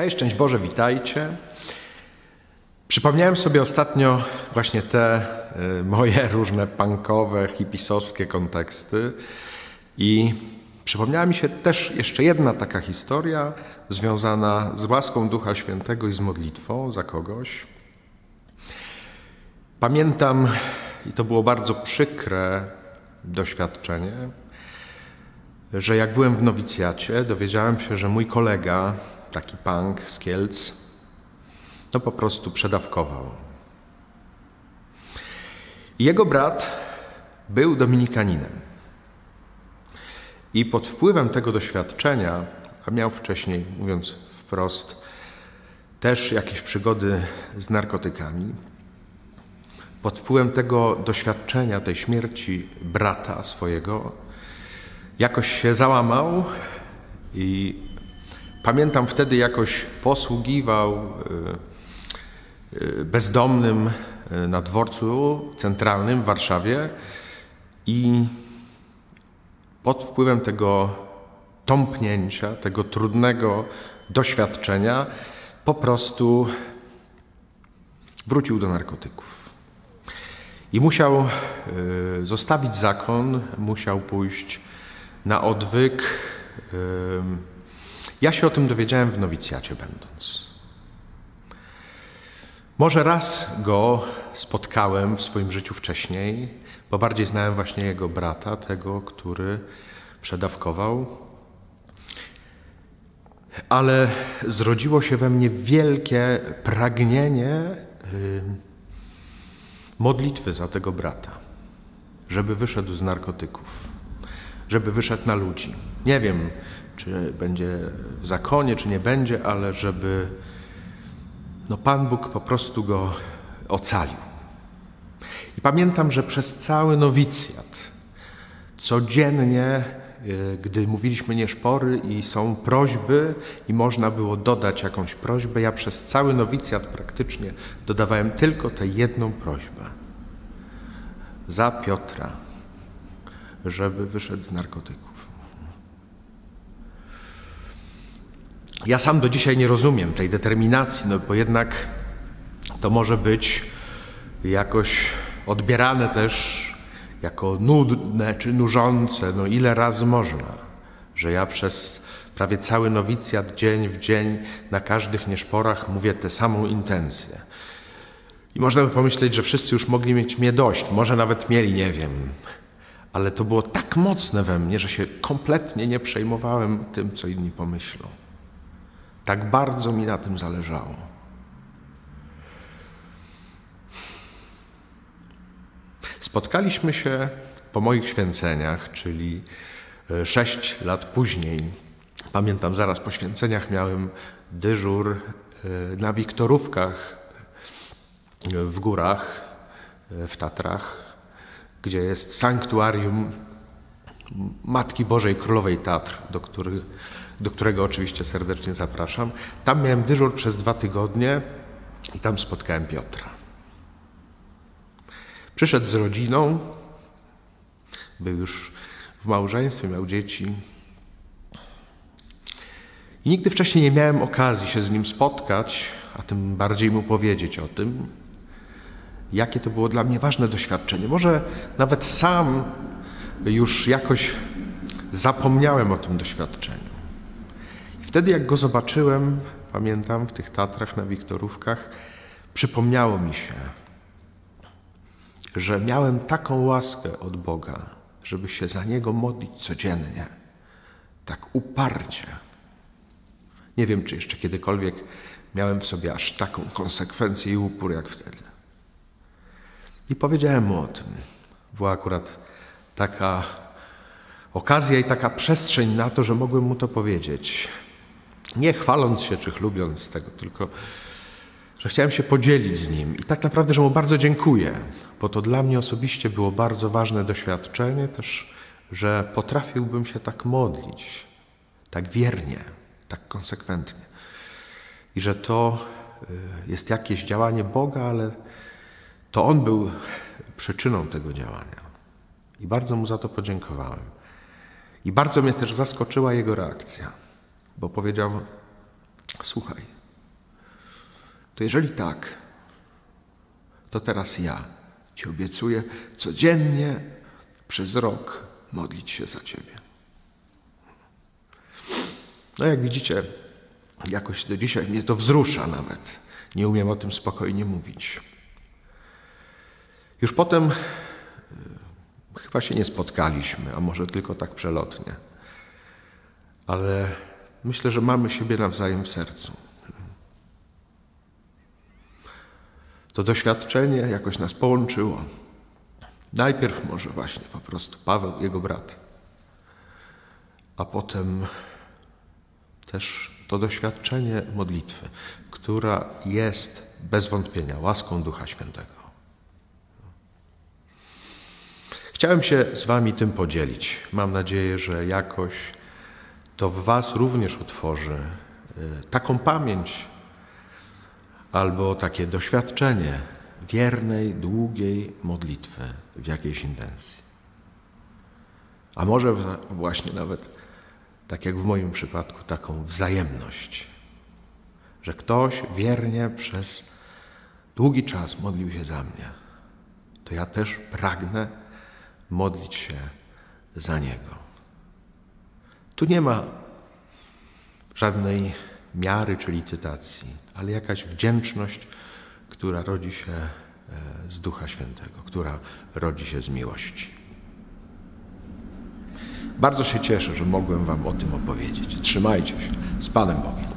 Hej, szczęść Boże, witajcie. Przypomniałem sobie ostatnio właśnie te y, moje różne punkowe, hipisowskie konteksty i przypomniała mi się też jeszcze jedna taka historia związana z łaską Ducha Świętego i z modlitwą za kogoś. Pamiętam, i to było bardzo przykre doświadczenie, że jak byłem w nowicjacie, dowiedziałem się, że mój kolega, taki punk z Kielc, to po prostu przedawkował. Jego brat był dominikaninem. I pod wpływem tego doświadczenia, a miał wcześniej, mówiąc wprost, też jakieś przygody z narkotykami, pod wpływem tego doświadczenia, tej śmierci brata swojego, jakoś się załamał i pamiętam wtedy jakoś posługiwał y, y, bezdomnym y, na dworcu centralnym w Warszawie i pod wpływem tego tąpnięcia, tego trudnego doświadczenia po prostu wrócił do narkotyków. I musiał zostawić zakon, musiał pójść na odwyk. Ja się o tym dowiedziałem w nowicjacie będąc. Może raz go spotkałem w swoim życiu wcześniej, bo bardziej znałem właśnie jego brata, tego, który przedawkował. Ale zrodziło się we mnie wielkie pragnienie modlitwy za tego brata, żeby wyszedł z narkotyków żeby wyszedł na ludzi. Nie wiem, czy będzie w zakonie, czy nie będzie, ale żeby no Pan Bóg po prostu go ocalił. I pamiętam, że przez cały nowicjat codziennie, gdy mówiliśmy nieszpory i są prośby i można było dodać jakąś prośbę, ja przez cały nowicjat praktycznie dodawałem tylko tę jedną prośbę. Za Piotra, żeby wyszedł z narkotyków. Ja sam do dzisiaj nie rozumiem tej determinacji, no bo jednak to może być jakoś odbierane też jako nudne czy nużące. No ile razy można, że ja przez prawie cały nowicjat dzień w dzień na każdych nieszporach mówię tę samą intencję. I można by pomyśleć, że wszyscy już mogli mieć mnie dość, może nawet mieli, nie wiem, ale to było tak mocne we mnie, że się kompletnie nie przejmowałem tym, co inni pomyślą. Tak bardzo mi na tym zależało. Spotkaliśmy się po moich święceniach, czyli e, sześć lat później. Pamiętam, zaraz po święceniach miałem dyżur e, na Wiktorówkach e, w górach, w Tatrach gdzie jest sanktuarium Matki Bożej Królowej Tatr, do, który, do którego oczywiście serdecznie zapraszam. Tam miałem dyżur przez dwa tygodnie i tam spotkałem Piotra. Przyszedł z rodziną, był już w małżeństwie, miał dzieci. I nigdy wcześniej nie miałem okazji się z nim spotkać, a tym bardziej mu powiedzieć o tym jakie to było dla mnie ważne doświadczenie. Może nawet sam już jakoś zapomniałem o tym doświadczeniu. I wtedy, jak go zobaczyłem, pamiętam w tych Tatrach na Wiktorówkach, przypomniało mi się, że miałem taką łaskę od Boga, żeby się za Niego modlić codziennie, tak uparcie. Nie wiem, czy jeszcze kiedykolwiek miałem w sobie aż taką konsekwencję i upór jak wtedy. I powiedziałem mu o tym. Była akurat taka okazja i taka przestrzeń na to, że mogłem mu to powiedzieć. Nie chwaląc się czy chlubiąc tego, tylko że chciałem się podzielić z nim. I tak naprawdę, że mu bardzo dziękuję, bo to dla mnie osobiście było bardzo ważne doświadczenie też, że potrafiłbym się tak modlić, tak wiernie, tak konsekwentnie. I że to y, jest jakieś działanie Boga, ale To on był przyczyną tego działania. I bardzo mu za to podziękowałem. I bardzo mnie też zaskoczyła jego reakcja, bo powiedział: Słuchaj, to jeżeli tak, to teraz ja ci obiecuję codziennie przez rok modlić się za ciebie. No, jak widzicie, jakoś do dzisiaj mnie to wzrusza nawet. Nie umiem o tym spokojnie mówić. Już potem Chyba się nie spotkaliśmy, a może tylko tak przelotnie. Ale myślę, że mamy siebie nawzajem w sercu. To doświadczenie jakoś nas połączyło. Najpierw może właśnie po prostu Paweł, jego brat, a potem też to doświadczenie modlitwy, która jest bez wątpienia łaską Ducha Świętego. Chciałem się z Wami tym podzielić. Mam nadzieję, że jakoś to w Was również otworzy y, taką pamięć albo takie doświadczenie wiernej, długiej modlitwy w jakiejś intencji. A może właśnie nawet, tak jak w moim przypadku, taką wzajemność, że ktoś wiernie przez długi czas modlił się za mnie. To ja też pragnę modlić się za Niego. Tu nie ma żadnej miary czy licytacji, ale jakaś wdzięczność, która rodzi się e, z Ducha Świętego, która rodzi się z miłości. Bardzo się cieszę, że mogłem Wam o tym opowiedzieć. Trzymajcie się z Panem Bogiem.